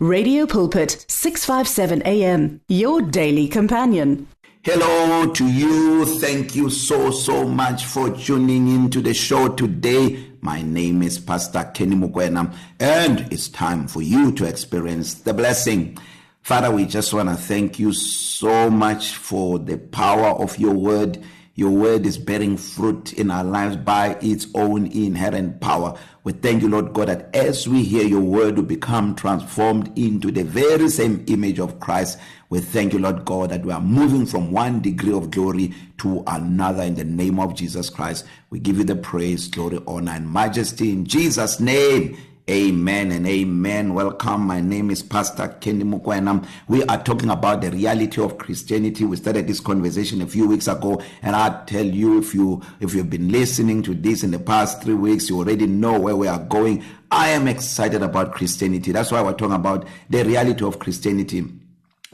Radio Pulpit 657 AM your daily companion. Hello to you. Thank you so so much for tuning in to the show today. My name is Pastor Kenny Mukwena and it's time for you to experience the blessing. Father, we just want to thank you so much for the power of your word. Your word is bearing fruit in our lives by its own inherent power. We thank you, Lord God, that as we hear your word, we become transformed into the very same image of Christ. We thank you, Lord God, that we are moving from one degree of glory to another in the name of Jesus Christ. We give you the praise, glory, honor, and majesty in Jesus' name. Amen and amen. Welcome. My name is Pastor Kenny Mukwena. We are talking about the reality of Christianity. We started this conversation a few weeks ago and I tell you if you if you've been listening to this in the past 3 weeks you already know where we are going. I am excited about Christianity. That's why we're talking about the reality of Christianity.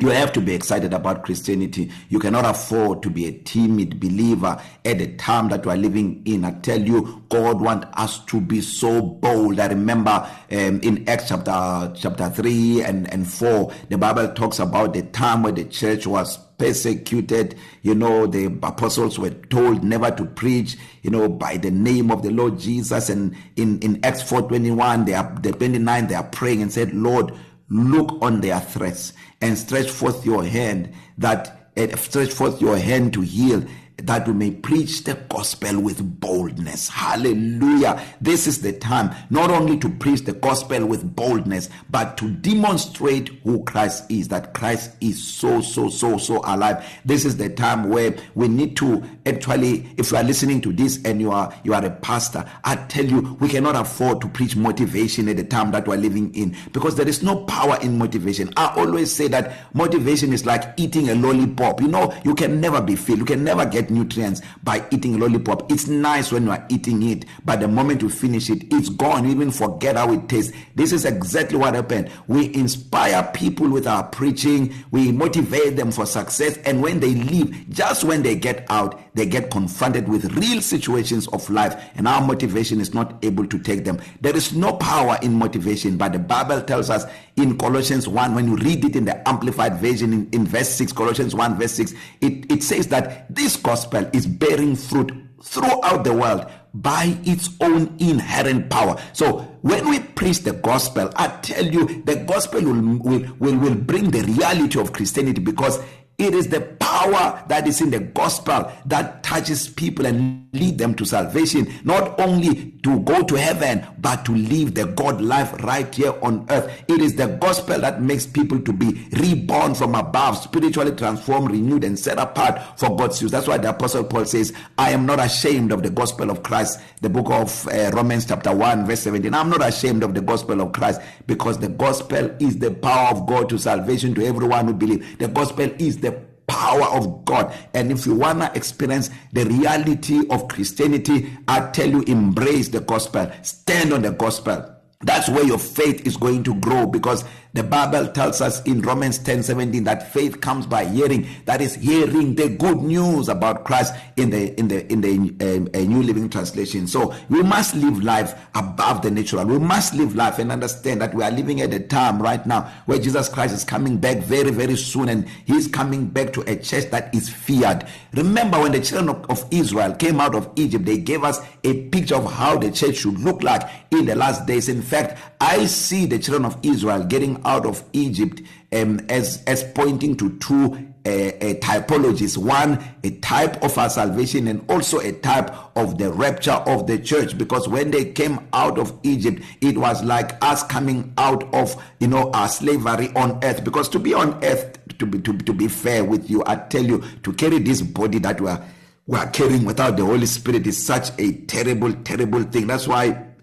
You have to be excited about Christianity. You cannot afford to be a timid believer at the time that you are living in. I tell you, God wants us to be so bold. I remember um, in Acts chapter chapter 3 and, and 4, the Bible talks about the time where the church was persecuted you know the apostles were told never to preach you know by the name of the Lord Jesus and in in Acts 4:21 they are the 29 they are praying and said Lord look on their threats and stretch forth your hand that uh, stretch forth your hand to heal that we may preach the gospel with boldness. Hallelujah. This is the time not only to preach the gospel with boldness but to demonstrate who Christ is that Christ is so so so so alive. This is the time where we need to actually if you are listening to this and you are you are a pastor i tell you we cannot afford to preach motivation at the time that we are living in because there is no power in motivation. I always say that motivation is like eating a lollipop. You know you can never be filled. You can never get nutrients by eating lollipop. It's nice when you are eating it but the moment you finish it it's gone. You even forget how it tastes. This is exactly what happened. We inspire people with our preaching. We motivate them for success. And when they leave just when they get out they get confronted with real situations of life. And our motivation is not able to take them. There is no power in motivation but the bible tells us in Colossians 1 when you read it in the amplified version in, in verse 6 Colossians 1 verse 6 it it says that this gospel is bearing fruit throughout the world by its own inherent power. So when we preach the gospel i tell you the gospel will will will, will bring the reality of christianity because It is the power that is in the gospel that touches people and lead them to salvation, not only to go to heaven, but to live the God life right here on earth. It is the gospel that makes people to be reborn from above, spiritually transformed, renewed, and set apart for God's use. That's why the Apostle Paul says, I am not ashamed of the gospel of Christ. The book of uh, Romans, chapter 1, verse 17. I'm not ashamed of the gospel of Christ because the gospel is the power of God to salvation to everyone who believes. The gospel is power of God. And if you want to experience the reality of Christianity I tell you embrace the gospel. Stand on the gospel. That's where your faith is going to grow because The Bible tells us in Romans 10:17 that faith comes by hearing that is hearing the good news about Christ in the in the in the uh, uh, New Living Translation. So we must live life above the natural. We must live life and understand that we are living at a time right now where Jesus Christ is coming back very very soon and he is coming back to a church that is feared. Remember when the children of, of Israel came out of Egypt, they gave us a picture of how the church should look like in the last days. In fact, I see the children of Israel getting out of Egypt um, as as pointing to two uh, uh, typologies. One a type of our salvation and also a type of the rapture of the church. Because when they came out of Egypt it was like us coming out of you know our slavery on earth. Because to be on earth to be to, to be fair with you I tell you to carry this body that we are we are carrying without the Holy Spirit is such a terrible terrible thing. That's why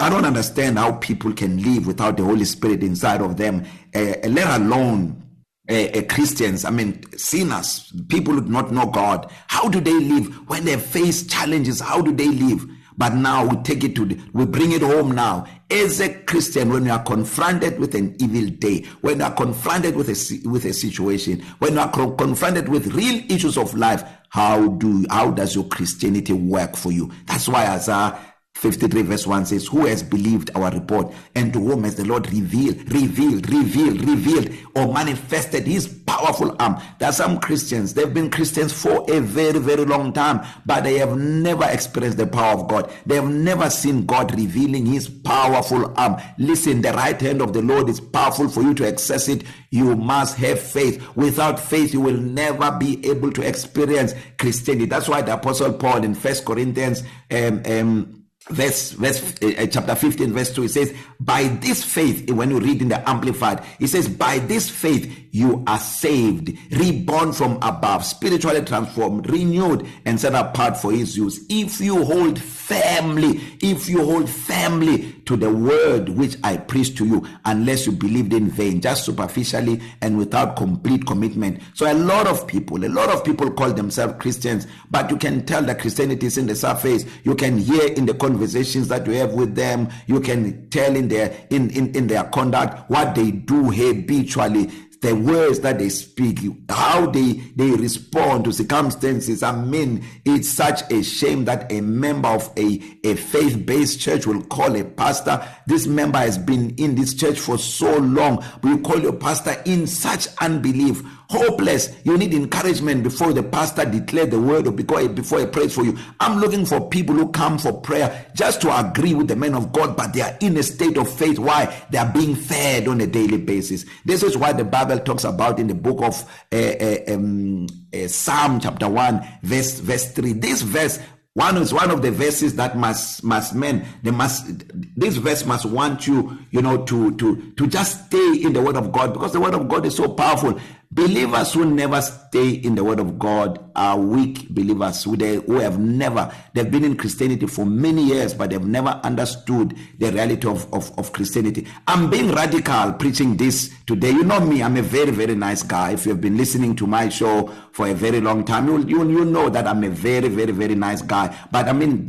I don't understand how people can live without the Holy Spirit inside of them, uh, let alone uh, Christians, I mean, sinners, people who do not know God. How do they live when they face challenges? How do they live? But now we take it to the, we bring it home now. As a Christian, when you are confronted with an evil day, when you are confronted with a with a situation, when you are confronted with real issues of life, how do how does your Christianity work for you? That's why Isaiah 53 verse 1 says who has believed our report? And to whom has the Lord revealed revealed revealed revealed or manifested his powerful arm? There are some Christians they've been Christians for a very very long time but they have never experienced the power of God. They have never seen God revealing his powerful arm. Listen the right hand of the Lord is powerful for you to access it. You must have faith. Without faith you will never be able to experience Christianity. That's why the apostle Paul in first Corinthians um um verse verse uh, chapter 15 verse 2 it says by this faith when you read in the amplified it says by this faith you are saved reborn from above spiritually transformed renewed and set apart for his use. If you hold firmly if you hold firmly to the word which I preach to you unless you believed in vain just superficially and without complete commitment. So a lot of people a lot of people call themselves Christians but you can tell that Christianity is in the surface. You can hear in the conversations that you have with them. You can tell in their in in in their conduct what they do habitually. The words that they speak how they they respond to circumstances. I mean it's such a shame that a member of a a faith based church will call a pastor. This member has been in this church for so long. You call your pastor in such unbelief. Hopeless. You need encouragement before the pastor declare the word or before before he prays for you. I'm looking for people who come for prayer just to agree with the man of god but they are in a state of faith. Why? They are being fed on a daily basis. This is why the bible talks about in the book of uh, uh, um, uh, psalm chapter 1 verse verse 3 this verse one is one of the verses that must must men they must this verse must want you you know to to to just stay in the word of god because the word of god is so powerful. Believers who never stay in the word of god are weak believers who they who have never they've been in christianity for many years but they've never understood the reality of of of christianity. I'm being radical preaching this today. You know me i'm a very very nice guy. If you've been listening to my show for a very long time you you, you know that i'm a very very very nice guy. But i mean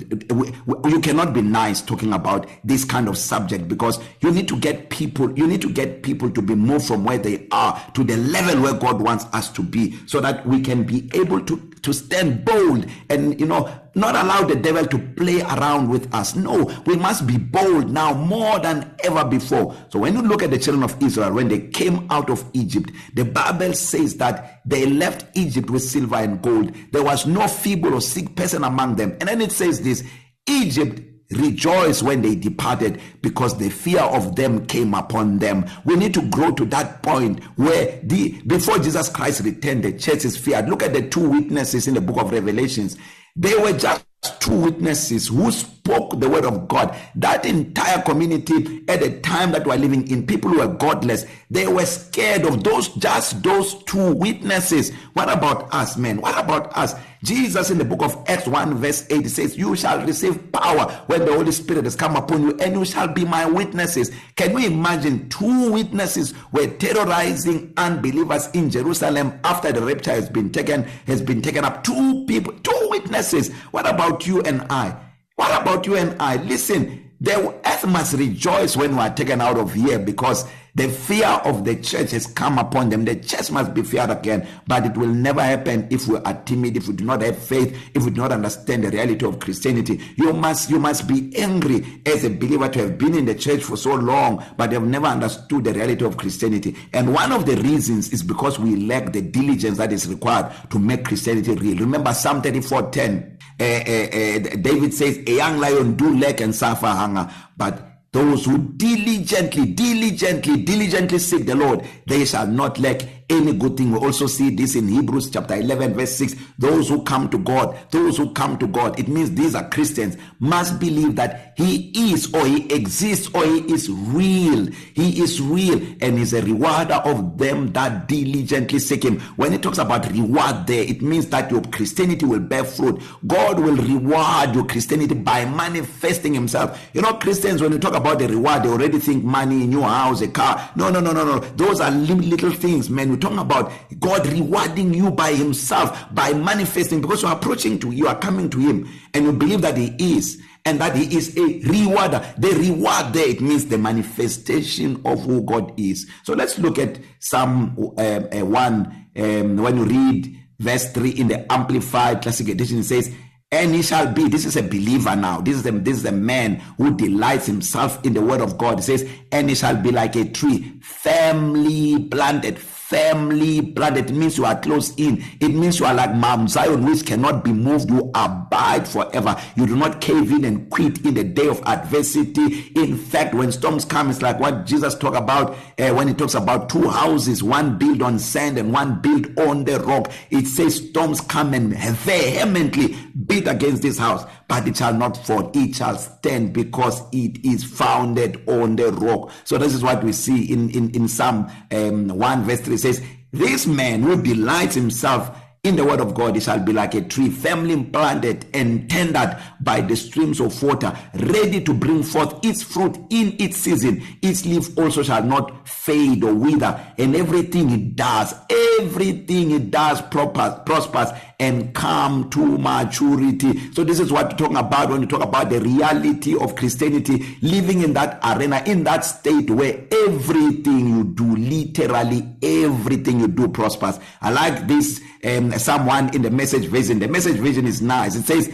you cannot be nice talking about this kind of subject because you need to get people you need to get people to be moved from where they are to the level where God wants us to be so that we can be able to to stand bold and you know not allow the devil to play around with us. No we must be bold now more than ever before. So when you look at the children of Israel when they came out of Egypt the bible says that they left Egypt with silver and gold. There was no feeble or sick person among them. And then it says this Egypt rejoice when they departed because the fear of them came upon them. We need to grow to that point where the before Jesus Christ returned the church is feared. Look at the two witnesses in the book of revelations. They were just two witnesses who spoke the word of God. That entire community at the time that we are living in people who were godless. They were scared of those just those two witnesses. What about us men what about us? Jesus in the book of Acts 1 verse 8 says you shall receive power when the Holy Spirit has come upon you and you shall be my witnesses. Can you imagine two witnesses were terrorizing unbelievers in Jerusalem after the rapture has been taken has been taken up? Two people two witnesses. What about you and I? What about you and I? Listen the earth must rejoice when we are taken out of here because the fear of the church has come upon them. The church must be feared again but it will never happen if we are timid if we do not have faith if we do not understand the reality of Christianity. You must you must be angry as a believer to have been in the church for so long but have never understood the reality of Christianity. And one of the reasons is because we lack the diligence that is required to make Christianity real. Remember Psalm 34:10 uh, uh, uh, David says a young lion do lack and suffer hunger but those who diligently diligently diligently seek the Lord they shall not lack any good thing we also see this in Hebrews chapter 11 verse 6 those who come to God those who come to God it means these are Christians must believe that he is or he exists or he is real. He is real and is a rewarder of them that diligently seek him. When it talks about reward there it means that your Christianity will bear fruit. God will reward your Christianity by manifesting himself. You know Christians when you talk about the reward they already think money new house a car. No no no no no. Those are little things man. Talking about God rewarding you by himself by manifesting because you're approaching to you are coming to him and you believe that he is and that he is a rewarder. The reward there it means the manifestation of who God is. So let's look at Psalm uh, uh, 1 um, when you read verse 3 in the amplified classic edition it says and he shall be this is a believer now. This is the this is the man who delights himself in the word of God. It says and he shall be like a tree firmly planted firmly planted it means you are close in. It means you are like Mount Zion which cannot be moved. You abide forever. You do not cave in and quit in the day of adversity. In fact when storms come it's like what Jesus talk about uh, when he talks about two houses one built on sand and one built on the rock. It says storms come and vehemently beat against this house but it shall not fall. It shall stand because it is founded on the rock. So this is what we see in in in Psalm um 1 verse 3 says this man who delights himself in the word of God he shall be like a tree firmly planted and tended by the streams of water ready to bring forth its fruit in its season. Its leaf also shall not fade or wither and everything it does everything it does proper prospers and come to maturity. So this is what we're talking about when we talk about the reality of Christianity living in that arena in that state where everything you do literally everything you do prospers. I like this um someone in the message version. The message version is nice. It says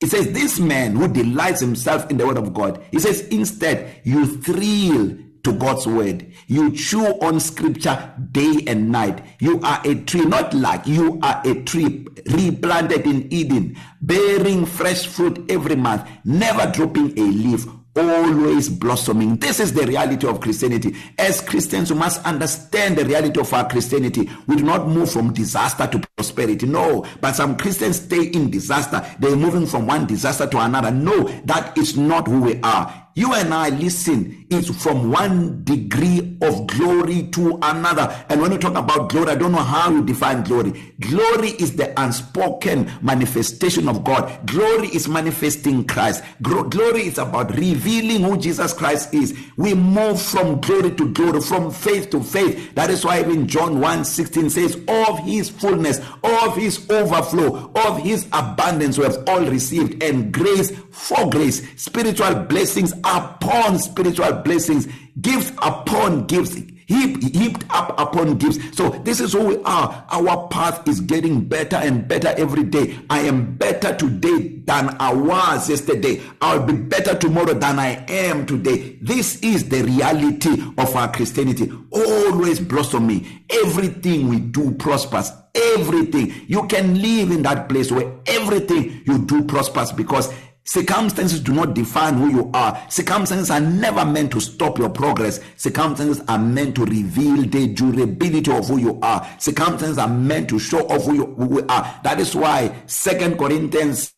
it says this man who delights himself in the word of God he says instead you thrill to God's word. You chew on scripture day and night. You are a tree, not like you are a tree replanted in Eden, bearing fresh fruit every month, never dropping a leaf always blossoming. This is the reality of christianity. As christians we must understand the reality of our christianity. We do not move from disaster to prosperity. No. But some christians stay in disaster. They're moving from one disaster to another. No that is not who we are. You and I listen is from one degree of glory to another. And when you talk about glory I don't know how you define glory. Glory is the unspoken manifestation of God. Glory is manifesting Christ. Glory is about revealing who Jesus Christ is. We move from glory to glory from faith to faith. That is why even John 1:16 says of his fullness of his overflow of his abundance we have all received and grace for grace. Spiritual blessings upon spiritual blessings gifts upon gifts heap heaped up upon gifts. So this is who we are. Our path is getting better and better every day. I am better today than i was yesterday. I'll be better tomorrow than i am today. This is the reality of our christianity. Always blossoming everything we do prospers. Everything. You can live in that place where everything you do prospers because Circumstances do not define who you are. Circumstances are never meant to stop your progress. Circumstances are meant to reveal the durability of who you are. Circumstances are meant to show off who you, who you are. That is why Second Corinthians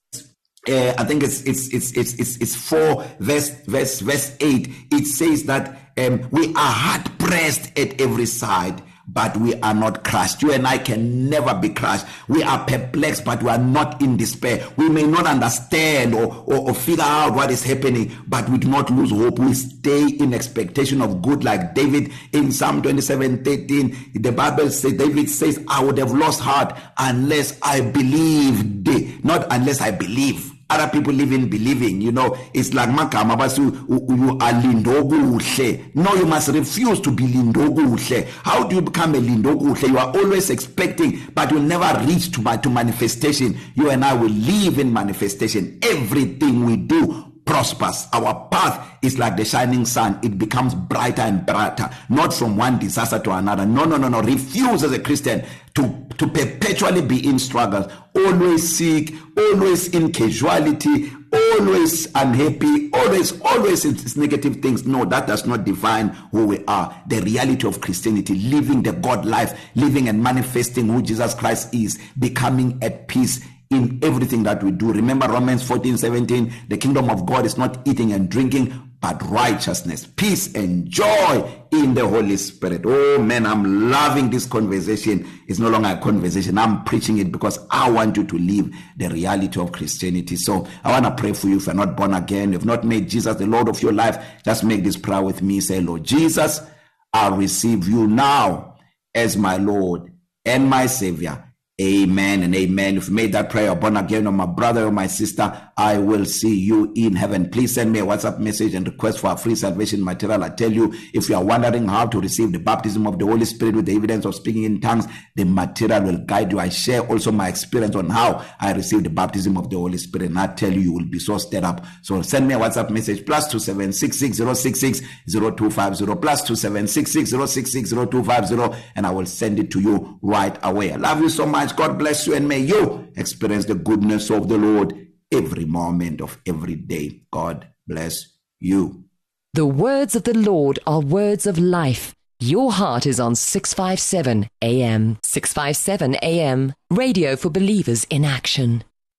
uh, I think it's it's it's it's it's it's 4 verse verse verse 8 it says that um, we are hard pressed at every side but we are not crushed. You and I can never be crushed. We are perplexed, but we are not in despair. We may not understand or, or, or figure out what is happening, but we do not lose hope. We stay in expectation of good, like David in Psalm 27 13. The Bible says, David says, I would have lost heart unless I believed, not unless I believe other people live in believing you know it's like magama basu you are lindo kuhle. No you must refuse to be lindo kuhle. How do you become a lindo kuhle? You are always expecting but you never reach to to manifestation. You and I will live in manifestation. Everything we do prospers. Our path is like the shining sun. It becomes brighter and brighter not from one disaster to another. No no no no. Refuse as a christian to to perpetually be in struggles. Always sick always in casualty always unhappy always always it's negative things. No that does not define who we are. The reality of christianity living the god life living and manifesting who jesus christ is becoming at peace in everything that we do. Remember Romans 14:17 the kingdom of God is not eating and drinking but righteousness peace and joy in the holy spirit. Oh man i'm loving this conversation. It's no longer a conversation. I'm preaching it because i want you to live the reality of christianity. So i want to pray for you if you're not born again you've not made jesus the lord of your life just make this prayer with me. Say lord jesus i receive you now as my lord and my savior. Amen and amen. If you made that prayer born again or my brother or my sister, I will see you in heaven. Please send me a WhatsApp message and request for a free salvation material. I tell you, if you are wondering how to receive the baptism of the Holy Spirit with the evidence of speaking in tongues, the material will guide you. I share also my experience on how I received the baptism of the Holy Spirit. And I tell you, you will be so stirred up. So send me a WhatsApp message plus two seven six six zero six six zero two five zero plus two seven six six zero six six zero two five zero, and I will send it to you right away. I love you so much. God bless you, and may you experience the goodness of the Lord every moment of every day. God bless you. The words of the Lord are words of life. Your heart is on 657 AM. 657 AM. Radio for believers in action.